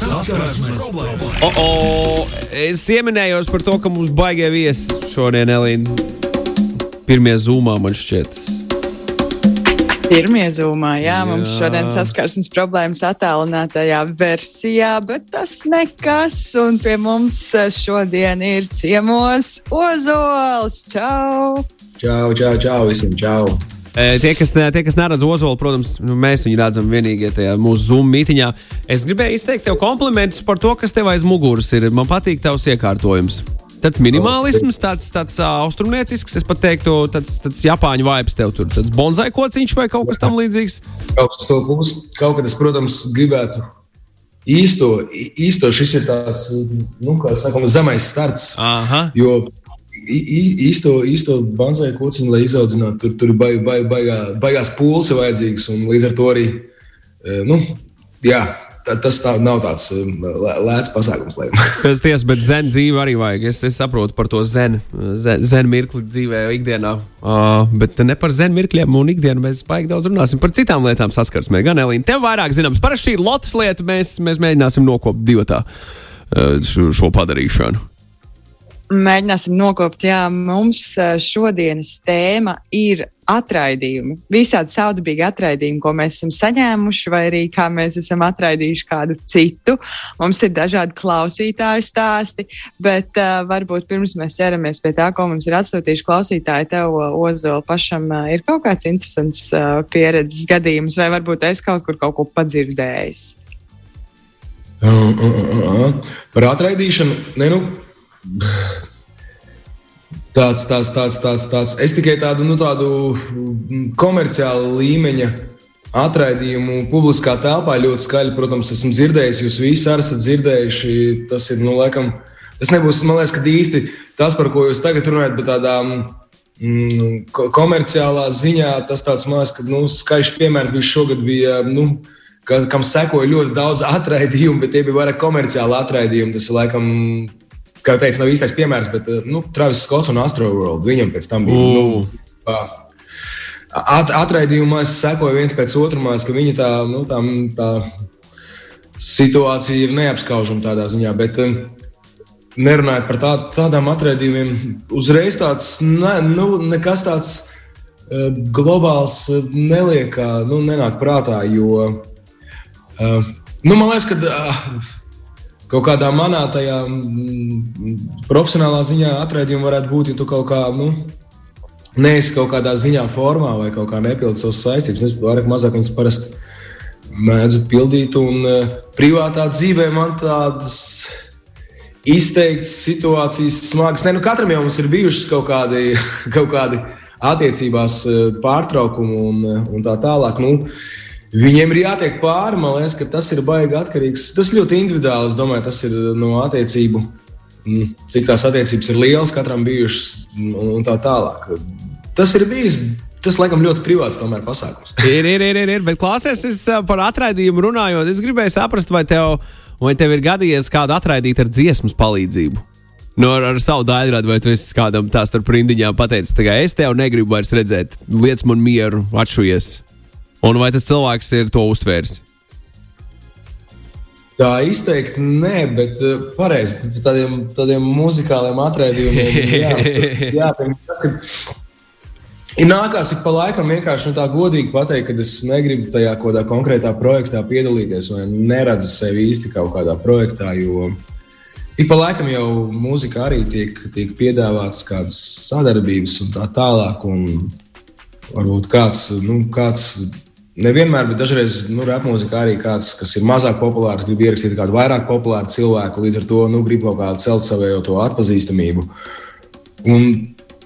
Saskarsmes problēma. O, o, es pieminējos par to, ka mums baigie viesi šodien, Elīna. Pirmie zūmā man šķiet. Pirmie zūmā, jā, jā, mums šodien saskarsmes problēmas attālinātajā versijā, bet tas nekas. Un pie mums šodien ir ciemos Ozols. Čau! Čau, čau, čau visiem, čau. Tie, kas, tie, kas neredz Ozolu, protams, nu, mēs viņu redzam vienīgie tajā mūsu Zoom mītīņā. Es gribēju izteikt tev komplimentus par to, kas tev aiz muguras ir. Man patīk tavs iekārtojums. Tāds minimālisms, tāds, tāds uh, austrumniecisks, es pat teiktu, tāds, tāds japāņu vibes tev tur. Tāds bonzai kociņš vai kaut kas tam līdzīgs. Kaut, kas to būs, kaut kad es, protams, gribētu īsto, īsto šis ir tāds, nu, kā sakām, zemais starts. Aha. Jo īsto, īsto banzai kociņu, lai izaudzinātu, tur, tur ir baig, baig, baigā, baigās pūles ir vajadzīgs. Līdz ar to arī, eh, nu, jā, tā, tas tā, nav tāds lē- lēts pasākums. Tas tiesa, bet zen dzīve arī vajag. Es, es saprotu par to zen, zen, zen mirkli dzīvē, ikdienā. Uh, bet ne par zen mirkļiem un ikdienu mēs baigi daudz runāsim. Par citām lietām saskarsmē. Gan Elīna, tev vairāk zināms. Parasti šī lotas lieta, mēs, mēs mēģināsim nokopt divatā uh, šo, šo padarīšanu. Mēģināsim nokopt, jā, mums eh, šodienas tēma ir atraidījumi. Visādi saudabīgi atraidījumi, ko mēs esam saņēmuši, vai arī kā mēs esam atraidījuši kādu citu. Mums ir dažādi klausītāju stāsti, bet uh, varbūt pirms mēs ķeramies pie tā, ko mums ir atsūtījuši klausītāji, tev, Ozola, pašam uh, ir kaut kāds interesants uh, pieredzes gadījums, vai varbūt es kaut kur kaut ko padzirdējis. Uh, uh, uh, uh. Par atraidīšanu. Ne, nu, tāds, tāds, tāds, tāds, tāds. Es tikai tādu, nu, tādu mm, komerciālu līmeņa atraidījumu publiskā telpā ļoti skaļi, protams, esmu dzirdējis. Jūs visi arī esat dzirdējuši. Tas ir, nu, laikam, tas nebūs, man liekas, ka īsti tas, par ko jūs tagad runājat, bet tādā mm, ko- komerciālā ziņā tas tāds mākslinieks, ka nu, skaļš piemērs bija šogad. Bija, nu, ka, kam sekoja ļoti daudz atraidījumu, bet tie bija vairāk komerciāli atraidījumi. Tas, ir, laikam, kā teicu, nav īstais piemērs, bet eh, nu, Travis Skots un Astro World viņam pēc tam bija. Nu, pā- At, atraidījumā es sekoju viens pēc otrā, ka viņa tā, nu, tā, tā situācija ir neapskaužama tādā ziņā. Bet, um, nerunājot par tā, tādām atraidījumiem, uzreiz tāds ne, nu, nekas tāds uh, globāls uh, neliek, kā, nu, nenāk prātā. Jo, uh, nu, man liekas, ka uh, kaut kādā manā tajā mm, profesionālā ziņā atraidījumi varētu būt, ja tu kaut kā. Nu, Neesi kaut kādā ziņā, formā vai kaut kā nepildi savas saistības. Es vairāk mazāk viņas parasti mēdzu pildīt. Un uh, privātā dzīvē man tādas izteiktas situācijas smagas. Ne, nu katram jau mums ir bijušas kaut kādi, kaut kādi attiecībās eh, pārtraukumi un, eh, un tā tālāk. Nu, Viņiem ir jātiek pāri. Man liekas, ka tas ir baigi atkarīgs. Tas ļoti individuāli. Es domāju, tas ir no attiecību. mm, Cik tās attiecības ir lielas, katram bijušas un, un tā tālāk. Tas ir bijis. Tas, laikam, ļoti privāts tomēr pasākums. Ir, ir, ir, ir, ir. bet klausies, es par atraidījumu runājot. Es gribēju saprast, vai tev, vai tev ir gadījies kādu atraidīt ar dziesmas palīdzību. No, ar, ar savu daļradu, vai tu esi kādam tā starp rindiņām pateicis, ka es tevi negribu vairs redzēt, liec man mieru, atšujies. Un vai tas cilvēks ir to uztvērs? Tā izteikti nē, bet uh, pareizi tādiem, tādiem muzikāliem atraidījumiem. Jā, jā tas, ka ir nākās ik pa laikam vienkārši nu, tā godīgi pateikt, ka es negribu tajā kādā konkrētā projektā piedalīties vai neredzu sevi īsti kaut kādā projektā. Jo ik pa laikam jau mūzika arī tiek, tiek piedāvātas kādas sadarbības un tā tālāk. Un varbūt kāds, nu, kāds Nevienmēr, bet dažreiz nu, rapmūzika arī kāds, kas ir mazāk populārs, grib ierakstīt kādu vairāk populāru cilvēku, līdz ar to nu, grib kaut kādu celt savējo to atpazīstamību. Un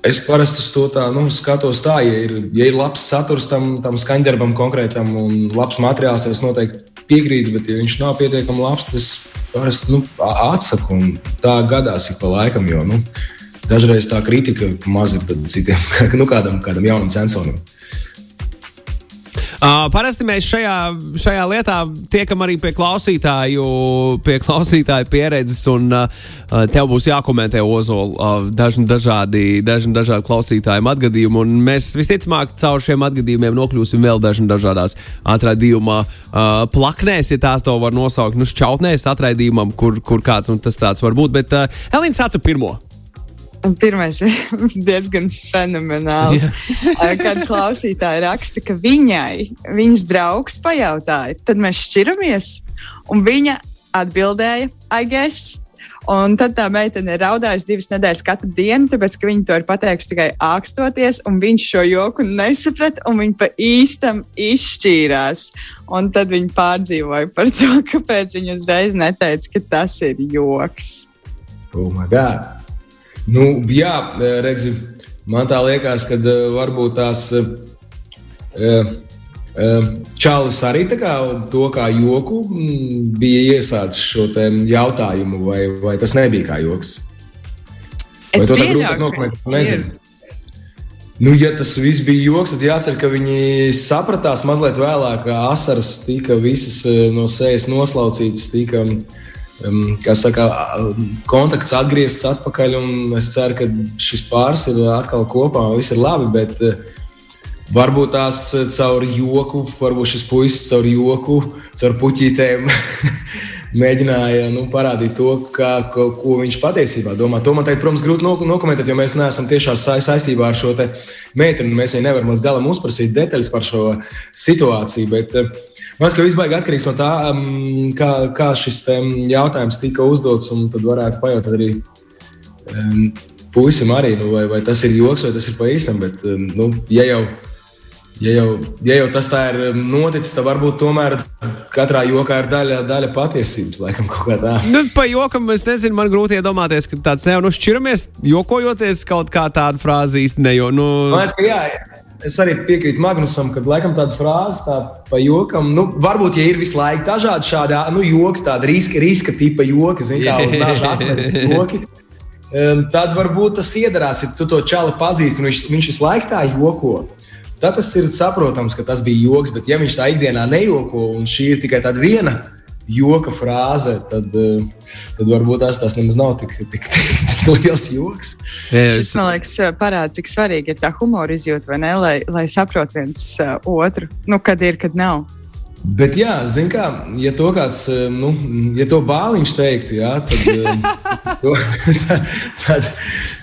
es parasti to tā, nu, skatos tā, ja ir, ja ir labs saturs tam, tam skaņdarbam konkrētam un labs materiāls, tad es noteikti piekrītu, bet ja viņš nav pietiekami labs, tad es parasti nu, atsaku tā gadās ik pa laikam, jo nu, dažreiz tā kritika maz ir citiem, nu, kādam, kādam jaunam sensoram. Uh, parasti mēs šajā, šajā lietā tiekam arī pie klausītāju, pie klausītāju pieredzes, un uh, tev būs jākomentē Ozola uh, dažni dažādi, dažni dažādi klausītāju atgadījumi, mēs visticamāk caur šiem atgadījumiem nokļūsim vēl dažni dažādās atraidījuma uh, plaknēs, ja tās to var nosaukt, nu, šķautnēs atraidījumam, kur, kur kāds un tas tāds var būt. Bet uh, Elīna sāca pirmo. Pirmais ir diezgan fenomenāls. Yeah. Kad klausītāji raksta, ka viņai viņas draugs pajautāja, tad mēs šķiramies. Un viņa atbildēja, I guess. Un tad tā meitene ir raudājusi divas nedēļas katru dienu, tāpēc ka viņa to ir pateikusi tikai ākstoties, un viņš šo joku nesaprata, un viņa pa īstam izšķīrās. Un tad viņa pārdzīvoja par to, kāpēc viņa uzreiz neteica, ka tas ir joks. Oh, my God! Nu, jā, redzi, man tā liekas, ka eh, varbūt tās. Uh, Čālijs arī kā, to kā joku mm, bija iesācis šo jautājumu, vai, vai tas nebija kā joks? Es to tā grūti nokomentēt? Nu, ja tas viss bija joks, tad jācer, ka viņi sapratās mazliet vēlāk, ka asaras tika visas no sejas noslaucītas, tika uh, saka, kontakts atgriezts atpakaļ. Es ceru, ka šis pāris ir atkal kopā un viss ir labi. Bet, uh, Varbūt tās caur joku, varbūt šis puisis caur joku, caur puķītēm mēģināja nu, parādīt to, kā, ko, ko viņš patiesībā domā. To man teikt, protams, grūti nokomentēt, jo mēs neesam tiešā saistībā ar šo meiteni. Mēs viņai nevaram līdz galam uzprasīt detaļas par šo situāciju. Bet, uh, Man liekas, ka viss baigs atkarīgs no tā, um, kā, kā šis um, jautājums tika uzdots. Tad varētu pajautāt arī um, puisim, arī, nu, vai, vai tas ir joks vai tas ir pa īstam. Bet, um, nu, ja jau, ja, jau, ja jau tas tā ir um, noticis, tad varbūt tomēr katrā jokā ir daļa, daļa patiesības. Laikam, nu, pa jokam es nezinu, man grūti iedomāties, ka tāds jau nu, šķiramies, jokojoties kaut kā tādu frāzi īstenībā. Nu... Man liekas, ka jā. jā es arī piekrītu Magnusam, ka laikam tāda frāze, tā pa jokam, nu, varbūt, ja ir visu laiku dažādi šādi nu, joki, tādi riska, riska tipa joki, zin, kā uz dažu asmeņu joki. Tad varbūt tas iedarās, ja tu to čali pazīsti, un viņš, viņš visu laiku tā joko. Tad tas ir saprotams, ka tas bija joks, bet ja viņš tā ikdienā nejoko, un šī ir tikai tāda viena joka frāze, tad, eh, tad varbūt tās, tās nemaz nav tik, tik, tik, tik liels joks. Šis man liekas, parāda, cik svarīgi ir tā humora izjūta, vai ne? Lai, lai saprotu viens uh, otru, nu, kad ir, kad nav. Bet, jā, zināmā kā, ja to kāds, eh, nu, ja to bāliņš teiktu, jā, tad, to, tad, tad,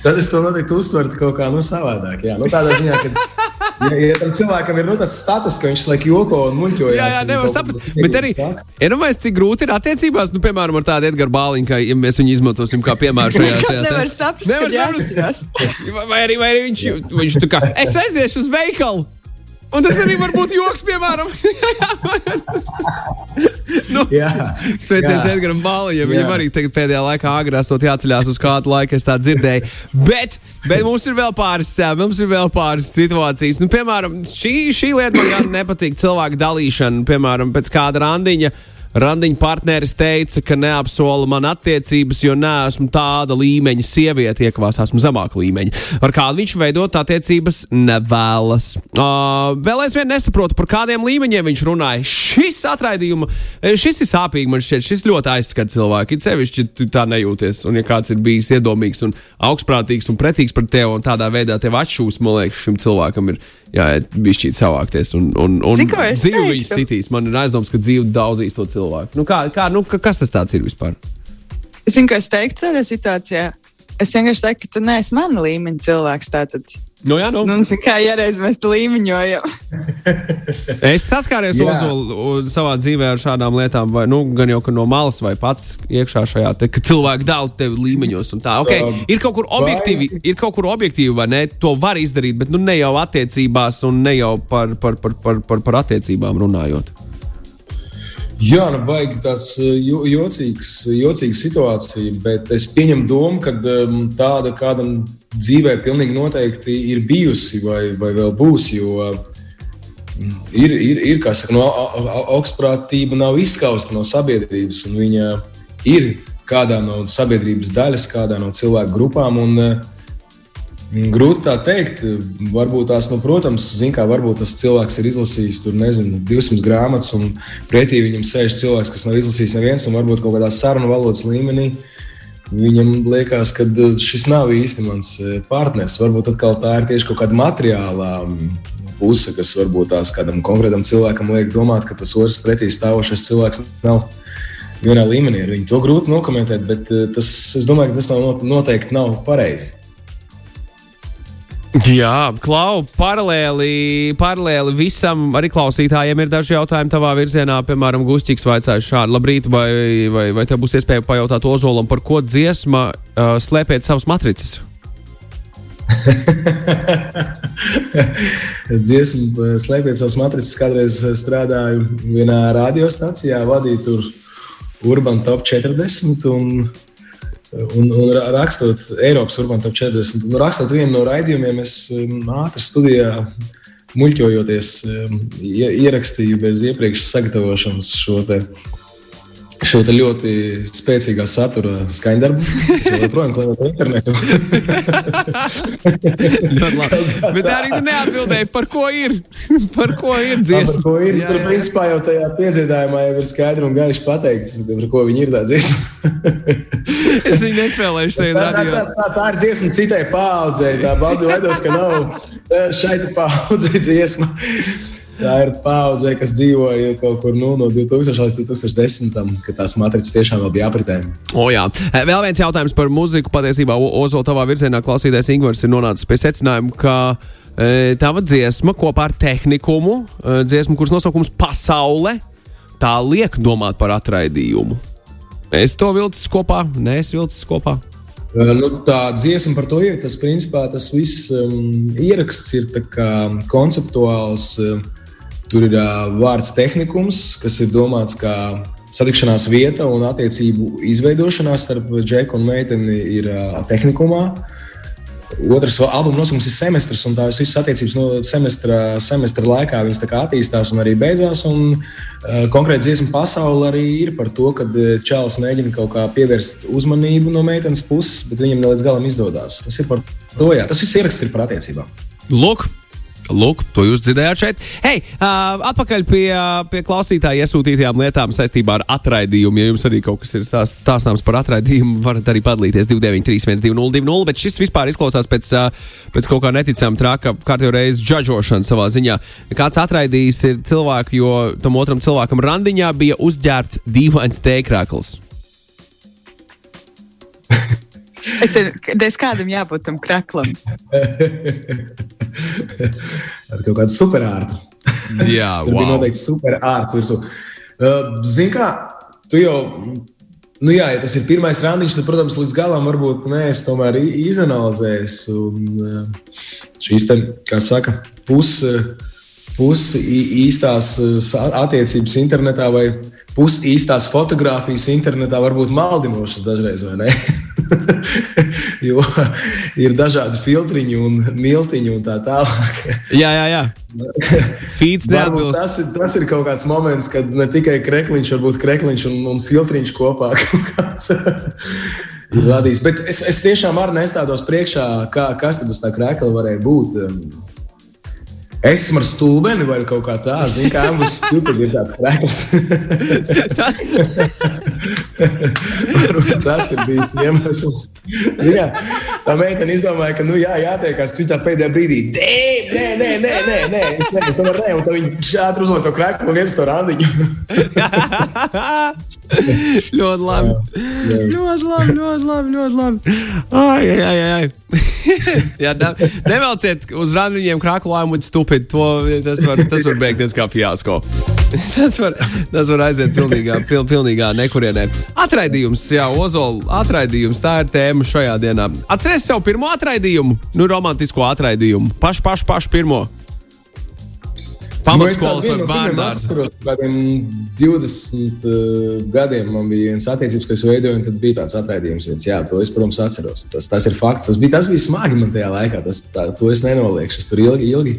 tad es to noteikti uztvertu kaut kā nu, savādāk. Jā, nu, tādā ziņā, ka ja, ja tam cilvēkam ir nu, tāds status, ka viņš laikam joko un muļķojas. Jā, jā, nevar saprast. Bet arī, iedomājieties, ja cik grūti ir attiecībās, nu, piemēram, ar tādu Edgars Bāliņu, ka ja mēs viņu izmantosim kā piemēru šajā sēdē. nevar saprast. Nevar saprast. vai arī, vai arī viņš, viņš tā kā, es aiziešu uz veikalu. Un tas arī var būt joks, piemēram. nu, Sveiciens Edgars Bālijam. Viņam arī pēdējā laikā agrāk esot jāceļās uz kādu laiku, es tā dzirdēju. Bet, bet mums ir vēl pāris, mums ir vēl pāris situācijas. Nu, piemēram, šī, šī lieta man gan nepatīk. Cilvēku dalīšana, piemēram, pēc kāda randiņa. Randiņa partneris teica, ka neapsola man attiecības, jo neesmu tāda līmeņa sieviete, iekavās esmu zemāka līmeņa. Ar kādu viņš veidot attiecības nevēlas. Uh, vēl aizvien nesaprotu, par kādiem līmeņiem viņš runāja. Šis atraidījuma, šis ir sāpīgi man šķiet, šis ļoti aizskata cilvēku. It sevišķi tu tā nejūties. Un ja kāds ir bijis iedomīgs un augstprātīgs un pretīgs pret tevi un tādā veidā tev atšūs, man liekas, šim cilvēkam ir jāiet bišķīt savākties. Un, un, un dzīve viņas sitīs. Man ir aizdoms, ka dzīve daudzīs to cilvēku. Nu, kā, kā, nu, kas tas ir vispār? Es zinu, ka es teiktu tādā situācijā. Es vienkārši teiktu, ka tu neesi mana līmeņa cilvēks. Tātad. Nu, jā, nu. Nu, kā iereiz mēs līmeņojam. es saskāries Ozolu savā dzīvē ar šādām lietām, vai nu, gan jau no malas, vai pats iekšā šajā te, ka cilvēki dala tevi līmeņos. Okay, um, ir kaut kur objektīvi, vai... ir kaut kur objektīvi, vai ne? To var izdarīt, bet nu, ne jau attiecībās un ne jau par, par, par, par, par, par attiecībām runājot. Jā, nu, baigi tāds jo, jocīgs, jocīga situācija, bet es pieņemu domu, ka um, tāda kādam dzīvē pilnīgi noteikti ir bijusi vai, vai vēl būs. Jo mm, ir, ir, ir kā saka, no, augstprātība nav izskausta no sabiedrības, un viņa ir kādā no sabiedrības daļas, kādā no cilvēku grupām. Un, Grūti tā teikt. Varbūt tās, nu, protams, kā, varbūt tas cilvēks ir izlasījis tur, nezinu, 200 grāmatas, un pretī viņam sēž cilvēks, kas nav izlasījis neviens, un varbūt kaut kādā sarunu valodas līmenī. Viņam liekas, ka šis nav īsti mans e, partneris. Varbūt tā ir tieši kaut kāda materiālā puse, kas varbūt tās kādam konkrētam cilvēkam liek domāt, ka tas otrs pretī stāvošais cilvēks nav vienā līmenī ar viņu. To grūti nokomentēt, bet e, tas, es domāju, ka tas nav, noteikti nav pareizi. Jā, Klau, paralēli, paralēli visam arī klausītājiem ir daži jautājumi tavā virzienā. Piemēram, Gustīgs vaicāja šādu: Labrīt, vai, vai, vai tev būs iespēja pajautāt Ozolam, par ko dziesma uh, slēpēt savas matricas? Dziesmu slēpēt savas matricas. Kādreiz strādāju vienā radiostacijā, vadīju tur Urban Top 40. Un Un, un rakstot Eiropas Urbānu top 40, un rakstot vienu no raidījumiem, es um, ātri studijā muļķojoties, um, ierakstīju bez iepriekš sagatavošanas šo šo ļoti spēcīgā satura skaņdarbu. Es joprojām klāju internetu. Bet arī tu neatbildēji, par ko ir. par ko ir dziesma? Par ko ir? Jā, Tur, jā. principā, jau tajā piedziedājumā jau ir skaidri un gaiši pateikts, par ko viņi ir tā dziesma. es viņu nespēlēju šeit tā, tā, tā, tā, tā ir dziesma citai paudzei. Tā baldi veidos, ka nav šai paudzei dziesma. Tā ir paudze, kas dzīvoja kaut kur nu, no 2000 līdz 2010, kad tās matricas tiešām bija apritē. O, jā. E, vēl viens jautājums par muziku. Patiesībā Ozola tavā virzienā klausītājs Ingūns ir nonācis pie secinājuma, ka e, tava dziesma kopā ar tehnikumu, e, dziesmu, kuras nosaukums Pasaule, tā liek domāt par atraidījumu. Es to vilcis kopā, nē, es vilcis kopā. Nu, tā dziesma par to ir. Tas, principā, tas viss um, ieraksts ir konceptuāls. Um, Tur ir uh, vārds tehnikums, kas ir domāts kā satikšanās vieta un attiecību izveidošanās starp džeku un meiteni ir uh, tehnikumā. Otrs albuma nosaukums ir semestris, un tās visas attiecības no semestra, semestra laikā attīstās un arī beidzās. Un, uh, konkrēti dziesma pasaule arī ir par to, ka Čāls mēģina kaut kā pievērst uzmanību no meitenes puses, bet viņam ne līdz galam izdodas. Tas ir par to, jā. Tas viss ieraksts ir par attiecībām. Lūk, Lūk, to jūs dzirdējāt šeit. Hei, uh, atpakaļ pie, pie klausītāja iesūtītajām lietām saistībā ar atraidījumu. Ja jums arī kaut kas ir stāst, stāstāms par atraidījumu, varat arī padalīties 293, 202, bet šis vispār izklausās pēc, uh, pēc kaut kā neticama traka kārtībā reizes džudžošana savā ziņā. Kāds atraidījis ir cilvēku, jo tam otram cilvēkam randiņā bija uzģērbts dīvains tēkrāklis. Es ir, es kādam jābūt tam kraklam. Ar kaut kādu superārtu. Jā, Tur wow. bija noteikti superārts virsū. Uh, Zini, kā tu jau. Nu jā, ja tas ir pirmais randiņš, tad, protams, līdz galam varbūt neesmu tomēr izanalizējis. Un, uh, šīs, te, kā saka, puses pus īstās attiecības internetā vai puses īstās fotografijas internetā var būt maldinošas dažreiz, vai ne? jo ir dažādi filtriņi un miltiņi un tā tālāk. jā, jā, jā. Feeds neatbilst. Tas ir, tas ir kaut kāds moments, kad ne tikai krekliņš, varbūt krekliņš un, un filtriņš kopā ir radījis. Bet es, es tiešām arī nestādos priekšā, kā, kas tad uz tā krekla varēja būt. Es esmu ar stūbeni vai kaut kā tāda. Zinu, kā mums stūpīgi ir tāds krēkls. tas ir bijis iemesls. Zinā, tā meitene izdomāja, ka, nu, jā, jātiekās, ka tā pēdējā brīdī, nē, nē, nē, nē, nē, nē, es tomēr nē, un tad viņi šādi uzliek to krēklu un iet uz to randiņu. ļoti labi. ļoti labi, ļoti labi, ļoti labi. Ai, ai, ai, ai. jā, ne, nevelciet uz randiņiem krāklā un stupid. To, tas, var, tas var beigties kā fiasko. tas, var, tas var aiziet pilnīgā, pil, pilnīgā nekurienē. Atraidījums, jā, Ozola atraidījums. Tā ir tēma šajā dienā. Atcerieties sev pirmo atraidījumu, nu, romantisko atraidījumu. Pašu, pašu, pašu pirmo. Pamatskolas nu, vai bērnās? Kādiem 20 uh, gadiem man bija viens attiecības, ko es veidoju, un tad bija tāds atraidījums. Viens, jā, to es, protams, atceros. Tas, tas ir fakts. Tas bija, tas bija smagi man tajā laikā. Tas, tā, to es nenoliekšu. Es tur ilgi, ilgi,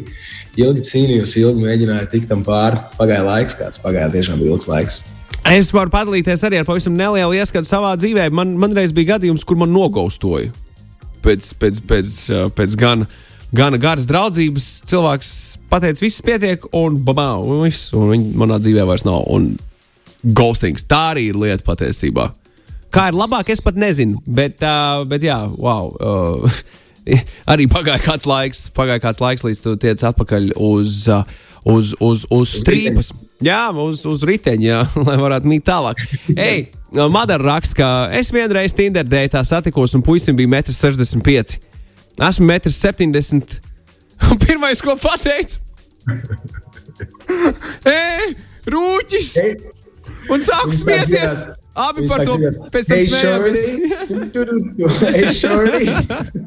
ilgi cīnījos, ilgi mēģināju tikt tam pāri. Pagāja laiks, kāds pagāja tiešām ilgs laiks. Es varu padalīties arī ar pavisam nelielu ieskatu savā dzīvē. Man, man reiz bija gadījums, kur man nogaustoja. pēc, pēc, pēc, pēc gan, gana garas draudzības cilvēks pateica, viss pietiek, un babā, un viss, un viņa manā dzīvē vairs nav. Un ghostings, tā arī ir lieta patiesībā. Kā ir labāk, es pat nezinu, bet, uh, bet jā, wow. Uh, arī pagāja kāds laiks, pagāja kāds laiks, līdz tu tiec atpakaļ uz. Uh, uz, uz, uz strīpas. Jā, uz, uz riteņa, jā, lai varētu mīt tālāk. Ej, Madara raksta, ka es vienreiz Tinder dētā satikos un puisim bija 1,65 m. Esmu 1,70 m. Un pirmais, ko pateicu, Ej, rūķis! Un sāku smieties! Abi par to pēc tam smējāmies.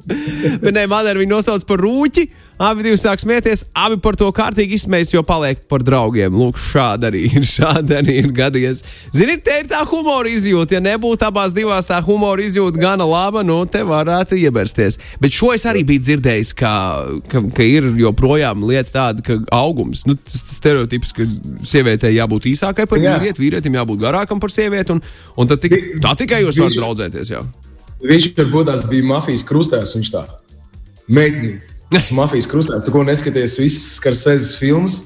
Bet nē, Madara viņu nosauc par rūķi. Abi divi sāk smieties, abi par to kārtīgi izsmējas, jo paliek par draugiem. Lūk, šādi arī ir, šādi arī ir gadījies. Ziniet, te ir tā humora izjūta. Ja nebūtu abās divās tā humora izjūta gana laba, nu te varētu iebersties. Bet šo es arī biju dzirdējis, ka, ka, ka ir joprojām lieta tāda, ka augums, nu, stereotips, ka sievietei jābūt īsākai par vīrieti, vīrietim jābūt garākam par sievieti, un, un tik, tā tikai jūs varat draudzēties. Jā. Viņš varbūt tās bija mafijas krustēvs, viņš tā meitenīte. Tas mafijas krustēvs, tu ko neskaties, visas skarsēzes filmas.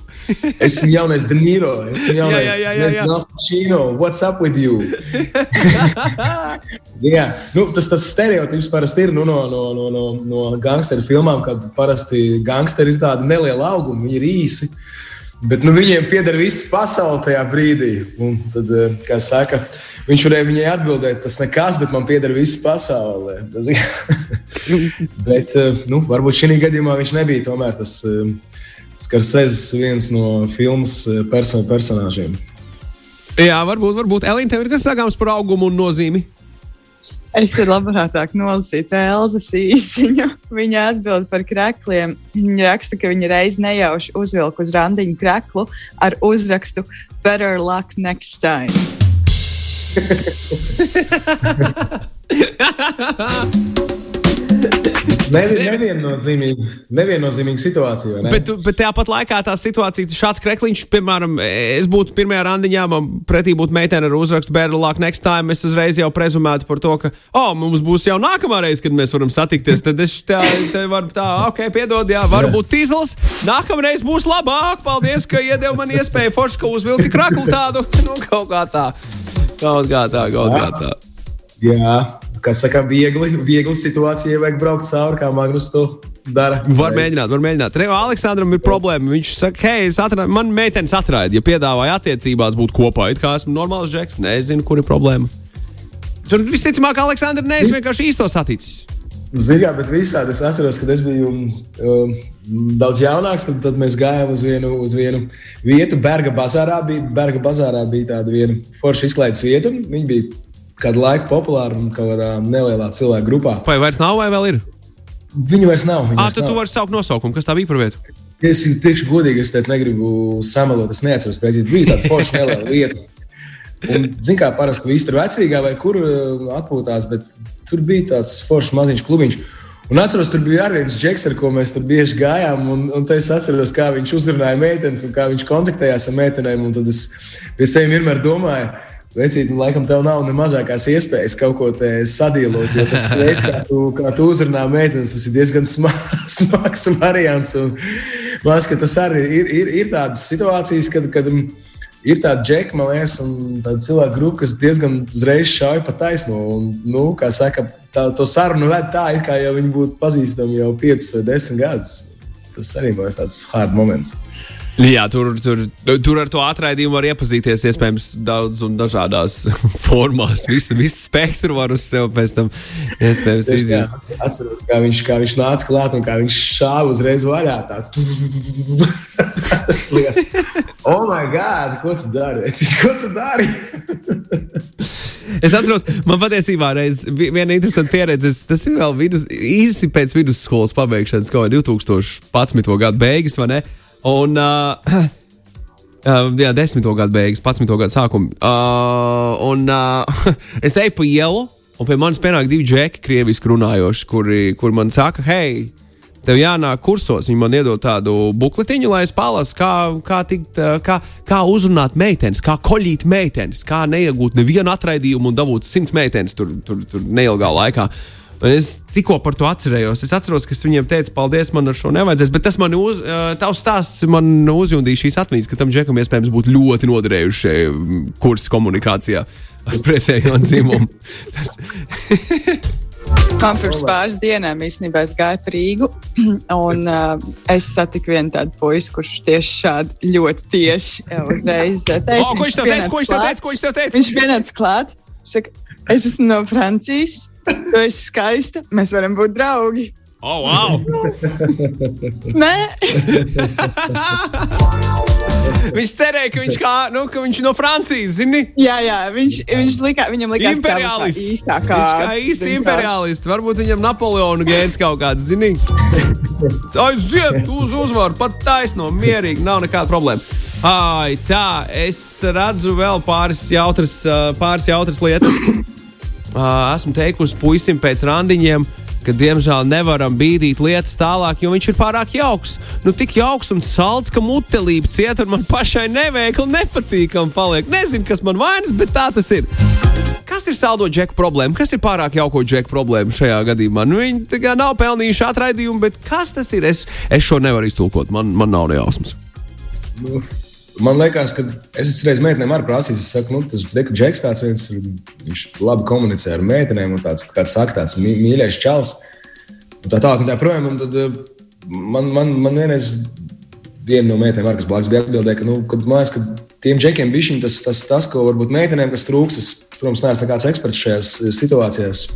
Esmu jaunais Danilo, esmu jaunais jā. Pacino. What's up with you? jā, nu, tas, tas stereotips parasti ir nu, no, no, no, no, no gangsteru filmām, kad parasti gangsteri ir tādi nelieli augumi, viņi ir īsi. Bet nu, viņiem pieder viss pasaule tajā brīdī. Un tad, eh, kā saka, viņš varēja viņai atbildēt, tas nekas, bet man pieder viss pasaulē. bet eh, nu, varbūt šī gadījumā viņš nebija tomēr tas eh, Skarsēzes viens no filmas person personāžiem. Jā, varbūt, varbūt. Elīna, tev ir kas sakāms par augumu un nozīmi? Es varu labprātāk nolasīt Elzas īsiņu. Viņa atbild par krekliem. Viņa raksta, ka viņa reiz nejauši uzvilka uz randiņu kreklu ar uzrakstu Better luck next time. Neviennozīmīga nevien situācija. Ne? Bet, bet tāpat laikā tā situācija, šāds krekliņš, piemēram, es būtu pirmajā randiņā, man pretī būtu meitene ar uzrakstu Bērlāk, next time. Es uzreiz jau prezumētu par to, ka, oh, mums būs jau nākamā reize, kad mēs varam satikties. Tad es tā, tā varu tā, ok, piedod, jā, varu būt tīzls. Nākamreiz būs labāk. Paldies, ka iedev man iespēju forši, ka uzvilki kraklu tādu. Nu, kaut kā tā. Kaut kā tā, kaut kā tā. Jā kas saka, viegli, viegli situācijai vajag braukt cauri, kā Magnus to dara. Var mēģināt, var mēģināt. Revo Aleksandram ir problēma. Viņš saka, hei, atradu, man meitenes atraida, ja piedāvāja attiecībās būt kopā. It kā esmu normāls žeks, nezinu, kur ir problēma. Tur visticamāk, Aleksandrs neesmu vienkārši īsto saticis. Zinām, bet visādi es atceros, kad es biju um, daudz jaunāks. Tad, tad mēs gājām uz vienu, uz vienu vietu. Berga bazārā bija, Berga bazārā bija tāda viena forša izklaides vieta. Viņa bija kādu laiku populāra un kādā nelielā cilvēku grupā. Vai vairs nav, vai vēl ir? Viņa vairs nav. Viņa ah, tad nav. tu vari saukt nosaukumu. Kas tā bija par vietu? Es teikšu, godīgi, es te negribu samalot. Es neatceros, bet bija tāda forša neliela vieta. Un, zin, kā parasti viss tur vecrīgā vai kur uh, atpūtās, bet tur bija tāds foršs maziņš klubiņš. Un atceros, tur bija arī viens džeks, ar ko mēs tur bieži gājām. Un, un es atceros, kā viņš uzrunāja meitenes un kā viņš kontaktējās ar meitenēm. Tad es pie sevis vienmēr domāju, Vecīt, nu, laikam, tev nav ne mazākās iespējas kaut ko sadīlot. Tas veids, kā tu, kā tu uzrunā meitenes, tas ir diezgan sma smags variants. Man liekas, ka tas arī ir, ir, ir tādas situācijas, kad, kad ir tāda džeka, man liekas, un tāda cilvēka grupa, kas diezgan uzreiz šauja pa taisno. Un, nu, kā saka, tā, to sarunu ved tā, it kā jau viņi būtu pazīstami jau 5 vai 10 gadus. Tas arī man liekas tāds hard moments. Jā, tur, tur, tur ar to atraidījumu var iepazīties iespējams daudz un dažādās formās. Visu, visu spektru var uz sevi pēc tam iespējams izjust. Es atceros, kā viņš, kā viņš nāca klāt un kā viņš šāva uzreiz vaļā. Tā. oh, my God! Ko tu dari? Ko tu dari? Es atceros, man patiesībā reiz viena interesanta pieredze. Tas ir vēl vidus, īsi pēc vidusskolas pabeigšanas, kaut kā 2011. gada beigas, vai ne? Un, uh, Uh, jā, desmito gadu beigas, 11. gada sākuma. Uh, un uh, es eju pa ielu, un pie manis pienāk divi džeki, krieviski runājoši, kuri, kuri man saka, hei, tev jānāk kursos. Viņi man iedod tādu bukletiņu, lai es palasu, kā, kā, tikt, kā, kā uzrunāt meitenes, kā koļīt meitenes, kā neiegūt nevienu atraidījumu un dabūt simts meitenes tur, tur, tur neilgā laikā. Un es tikko par to atcerējos. Es atceros, ka es viņiem teicu, paldies, man ar šo nevajadzēs. Bet tas man uz, tavs stāsts man uzjundīja šīs atmiņas, ka tam džekam iespējams būtu ļoti noderējuši šie kursi komunikācijā ar pretējo dzimumu. Tas... Man pirms pāris dienām īstenībā es gāju par Rīgu, un uh, es satiku vienu tādu puisi, kurš tieši šādi ļoti tieši uzreiz teica, oh, ko viņš tev teica, ko viņš tev teica, ko viņš tev teica? Viņš pienāca klāt, saka, es esmu no Francijas, tu esi skaista, mēs varam būt draugi. Oh, wow! Nē! viņš cerēja, ka viņš, kā, nu, ka viņš no Francijas zini. Jā, jā viņš, viņš likā, viņam likās, ka īstā kā viņš kā īsts imperialists. Varbūt viņam Napoleona gēns kaut kāds, zini. Aiziet uz uzvaru, pat taisno, mierīgi, nav nekāda problēma. Ai, tā, es redzu vēl pāris jautras, pāris jautras lietas. Esmu teikusi puisim pēc randiņiem ka diemžēl nevaram bīdīt lietas tālāk, jo viņš ir pārāk jauks. Nu, tik jauks un salds, ka mutelība cieta, un man pašai neveikli nepatīkam paliek. Nezinu, kas man vainas, bet tā tas ir. Kas ir saldo džeku problēma? Kas ir pārāk jauko džeku problēma šajā gadījumā? Nu, viņi nav pelnījuši atraidījumu, bet kas tas ir? Es, es šo nevaru iztulkot. Man, man nav nejausmas. Nu. Man liekas, ka es reizē meitenēm arī prasījis, es saku, nu, tas Džeks tāds viens, viņš labi komunicē ar meitenēm, un tāds, kā saka, tāds mīļais čels. Un tā tālāk, un tā projām, un tad eh, man, man, man vienreiz viena no meitenēm, kas blakus bija atbildēja, ka, nu, kad man liekas, ka tiem džekiem bišķiņ tas, tas, tas, ko varbūt meitenēm, kas trūks, es, protams, neesmu nekāds eksperts šajās situācijās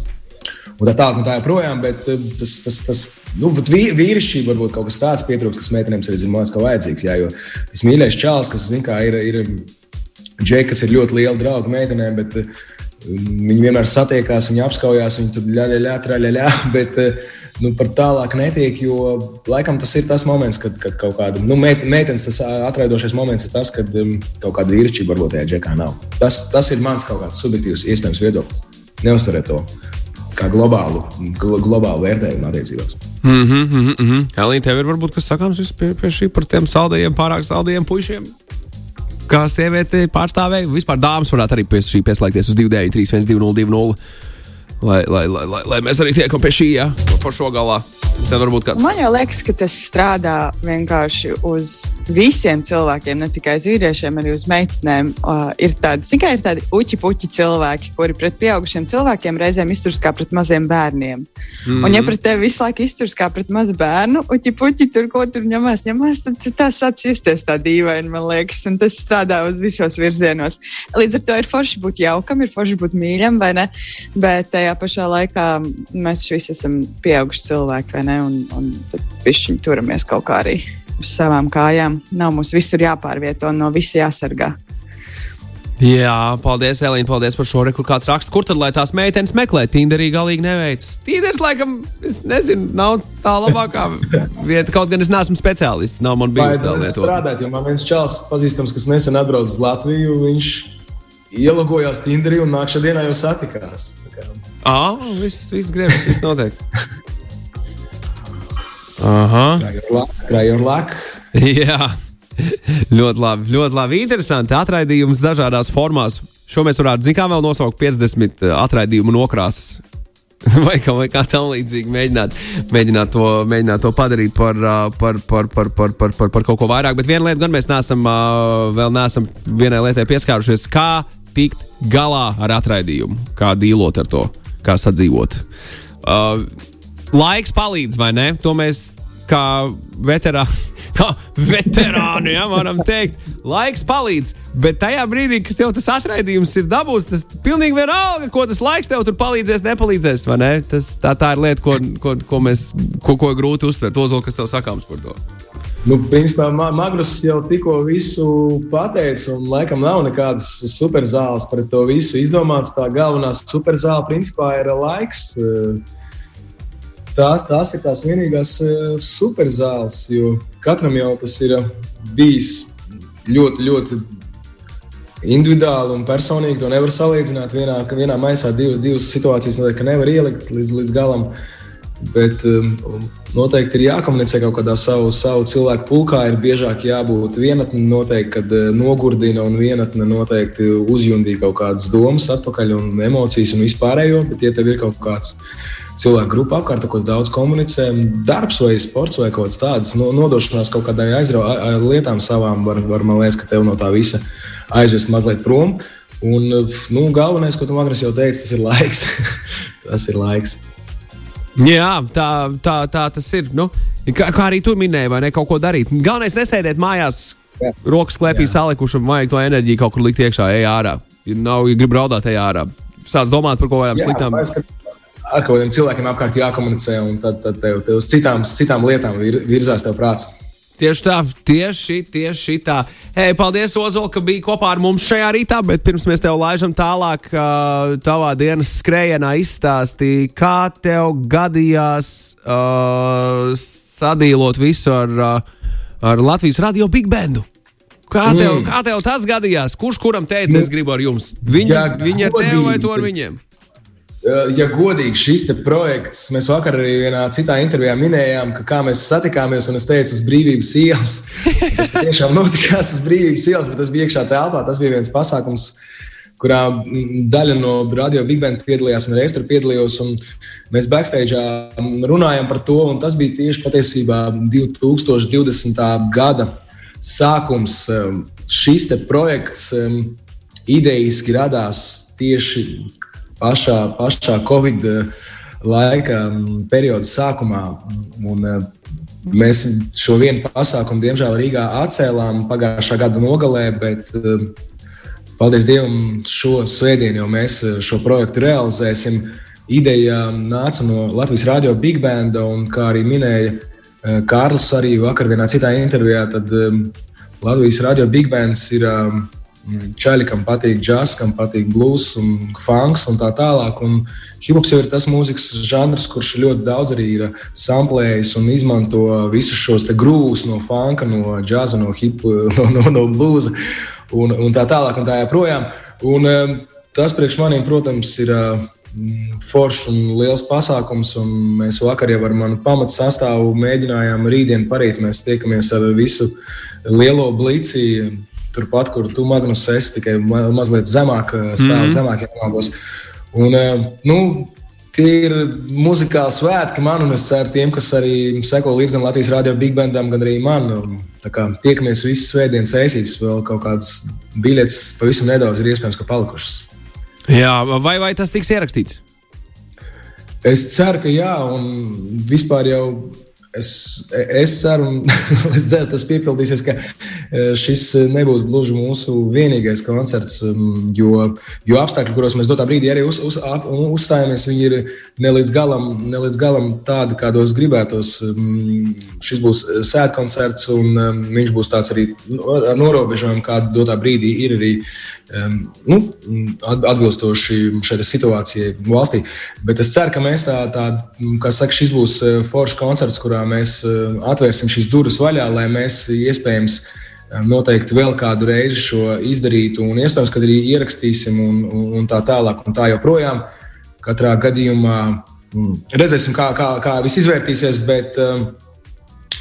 un tā tālāk, un tā joprojām. Bet eh, tas, tas, tas nu, vīrišķība varbūt kaut kas tāds pietrūks, kas meitenēm arī zināms, ka vajadzīgs. Jā, jo tas mīļais čāls, kas kā, ir, ir džeki, kas ir ļoti liela drauga meitenēm, bet eh, viņi vienmēr satiekās, viņi apskaujās, viņi tur ļaļā, ļaļā, traļā, bet eh, nu, par tālāk netiek, jo laikam tas ir tas moments, kad, kad kaut kāda nu, meitenes, atraidošais moments ir tas, kad um, kaut kāda vīrišķība varbūt tajā džekā nav. Tas, tas ir mans kaut kāds subjektīvs, iespējams, viedoklis. Neuzturēt to kā globālu, glo, globālu vērtējumu attiecībās. Mm -hmm, mm -hmm. Elīna, tev ir varbūt kas sakāms pie, pie šī par tiem saldējiem, pārāk saldējiem puišiem? Kā sieviete pārstāvēja, vispār dāmas varētu arī pie šī pieslēgties uz 293, 1202 lai, lai, lai, lai, lai mēs arī tiekam pie šī, ja par šo galā. Kāds. Man liekas, ka tas strādā vienkārši uz visiem cilvēkiem, ne tikai uz vīriešiem, arī uz meitenēm. Uh, ir tādi, tikai ir tādi uķi puķi cilvēki, kuri pret pieaugušiem cilvēkiem reizēm izturas kā pret maziem bērniem. Mm -hmm. Un, ja mhm. pret tevi visu laiku izturas kā pret mazu bērnu, uķi puķi tur ko tur ņemās, ņemās tad tas sāc justies tā dīvaini, man liekas, un tas strādā uz visos virzienos. Līdz ar to ir forši būt jaukam, ir forši būt mīļam, vai ne? Bet tajā pašā laikā mēs visi esam pieauguši cilvēki, vai ne? Un, un tad viņi turamies kaut kā arī uz savām kājām. Nav mums visur jāpārvieto un no visa jāsargā. Jā, paldies, Elīna. Paldies par šo rekursu. Kāds raksta, kur tad lai tās meitenes meklē? Tinderī galīgi neveicas. Tīders, laikam, es nezinu, nav tā labākā vieta. Kaut gan es neesmu speciālists, nav man bijis tā lieta. Strādāt, jo man viens čels pazīstams, kas nesen atbraucis uz Latviju, viņš ielogojās Tinderī un nākamā dienā jau satikās. Ah, viss, viss gribas, viss notiek. Aha. Cry your luck. Jā. ļoti labi, ļoti labi. Interesanti. Atraidījums dažādās formās. Šo mēs varētu, zinām, vēl nosaukt 50 atraidījumu nokrāsas. vai kā, vai kā tam līdzīgi mēģināt, mēģināt, to, mēģināt to padarīt par, par, par, par, par, par, par, par kaut ko vairāk. Bet viena lieta, gan mēs neesam, vēl neesam vienai lietai pieskārušies, kā tikt galā ar atraidījumu, kā dīlot ar to, kā sadzīvot. Uh, laiks palīdz, vai ne? To mēs kā veterāni. Kā veterāni, ja varam teikt, laiks palīdz. Bet tajā brīdī, kad tev tas atraidījums ir dabūts, tas pilnīgi vienalga, ko tas laiks tev tur palīdzēs, nepalīdzēs. Ne? Tas, tā, tā ir lieta, ko, ko, ko, mēs, ko, ko grūti uztvert. Ozola, kas tev sakāms par to? Nu, principā Magnus jau tikko visu pateica, un laikam nav nekādas superzāles par to visu izdomāts. Tā galvenā superzāle principā ir laiks. Uh, tās, tās ir tās vienīgās uh, superzāles, jo katram jau tas ir uh, bijis ļoti, ļoti individuāli un personīgi. To nevar salīdzināt vienā, vienā maisā. Divas, divas situācijas noteikti nevar ielikt līdz, līdz galam. Bet um, noteikti ir jākomunicē kaut kādā savu, savu cilvēku pulkā. Ir biežāk jābūt vienatnē, noteikti, kad uh, nogurdina un vienatne noteikti uzjundīja kaut kādas domas atpakaļ un emocijas un vispārējo. Bet, ja tev ir kaut kāds cilvēku grupu apkārt, ko daudz komunicē. Darbs vai sports vai kaut kāds tāds no, nodošanās kaut kādām aizraujošām lietām savām var, var, man liekas, ka tev no tā visa aizvest mazliet prom. Un, nu, galvenais, ko tu man jau teici, tas ir laiks. tas ir laiks. Jā, tā, tā, tā tas ir. Nu, kā, kā arī tu minēji, vai ne kaut ko darīt. Galvenais nesēdēt mājās, Jā. rokas klēpī salikuši vajag to enerģiju kaut kur likt iekšā, ej ārā. Nav, ja grib raudāt, ej ārā. Sāc domāt par kaut kādām sliktām lietām. Ar kādiem cilvēkiem apkārt jākomunicē, un tad, tad tev, tev uz citām, citām lietām vir, virzās tev prāts. Tieši tā, tieši, tieši tā. Hei, paldies, Ozola, ka biji kopā ar mums šajā rītā, bet pirms mēs tev laižam tālāk, uh, tavā dienas skrējienā izstāstīja, kā tev gadījās uh, sadīlot visu ar, uh, ar Latvijas radio Big Bandu. Kā tev, mm. kā tev tas gadījās? Kurš kuram teica, es gribu ar jums? Viņi, ja, viņi ar tevi vai tu ar viņiem? Ja godīgi šis projekts, mēs vakar arī vienā citā intervijā minējām, ka kā mēs satikāmies, un es teicu, uz brīvības ielas. Tas tiešām notikās uz brīvības ielas, bet tas bija iekšā telpā. Tas bija viens pasākums, kurā daļa no radio Big Bang piedalījās, un es tur piedalījos. Mēs backstage runājām par to, un tas bija tieši patiesībā 2020. gada sākums. Šis projekts idejiski radās tieši pašā, pašā Covid eh, laika mm, perioda sākumā. Un, eh, Mēs šo vienu pasākumu, diemžēl, Rīgā atcēlām pagājušā gada nogalē, bet eh, paldies Dievam, šo svētdienu jau mēs šo projektu realizēsim. Ideja nāca no Latvijas Rādio Big Band, un kā arī minēja Kārlis, arī vakar vienā citā intervijā, tad Latvijas Rādio Big Bands ir Čaļi, kam patīk džeks, kam patīk blues un funks un tā tālāk. Hip-hops jau ir tas mūzikas žanrs, kurš ļoti daudz arī ir samplējis un izmanto visus šos grūzus no funka, no džēza, no hip, no, no, no bluesa un, un tā tālāk un tā joprojām. Un, um, tas priekš maniem, protams, ir. Foršs un liels pasākums, un mēs vakar jau ar manu pamatu sastāvu mēģinājām rītdien parīt. Mēs tiekamies ar visu lielo blici, turpat, kur tu Magnus esi, tikai ma mazliet zemāk, eh, stāv mm -hmm. zemākiem nogos. Un, eh, nu, Tie ir muzikāli svētki man, un es ceru, tiem, kas arī seko līdz gan Latvijas radio Big Bandam, gan arī man. Kā tiekamies visas svētdienas ēsīs, vēl kaut kādas biļetes pavisam nedaudz ir iespējams, ka palikušas. Jā, vai, vai tas tiks ierakstīts? Es ceru, ka jā, un vispār jau Es, es ceru, un es ceru, tas piepildīsies, ka e, šis nebūs gluži mūsu vienīgais koncerts, jo, jo apstākļi, kuros mēs dotā brīdī arī uz, uz, uzstājāmies, viņi ir ne līdz galam, ne līdz galam tādi, kādos gribētos. Šis būs sēdkoncerts, un viņš būs tāds arī ar norobežojumu, kāda dotā brīdī ir arī nu, atbilstoši šai situācijai valstī. Bet es ceru, ka mēs tā, tā kā saka, šis būs e, foršs koncerts, kurā mēs e, atvērsim šīs durvis vaļā, lai mēs iespējams noteikti vēl kādu reizi šo izdarītu, un iespējams, ka arī ierakstīsim un, un, tā tālāk, un tā joprojām. Katrā gadījumā redzēsim, kā, kā, kā viss izvērtīsies, bet um,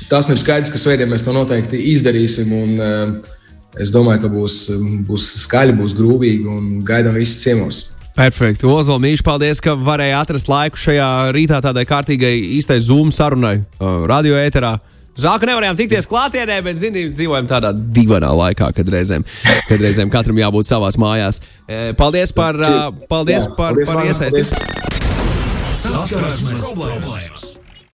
tas nu ir skaidrs, ka svētdien mēs to noteikti izdarīsim. Un, uh, Es domāju, ka būs, būs skaļi, būs grūvīgi un gaidām visus ciemos. Perfekti. Ozola Mīļš, paldies, ka varēja atrast laiku šajā rītā tādai kārtīgai īstai Zoom sarunai uh, radio ēterā. Žēl, ka nevarējām tikties klātienē, bet, zinām, dzīvojam tādā divainā laikā, kad reizēm, kad reizēm katram jābūt savās mājās. Paldies par, uh, paldies Jā, par, paldies par iesaistību. Saskarsmes problēmas!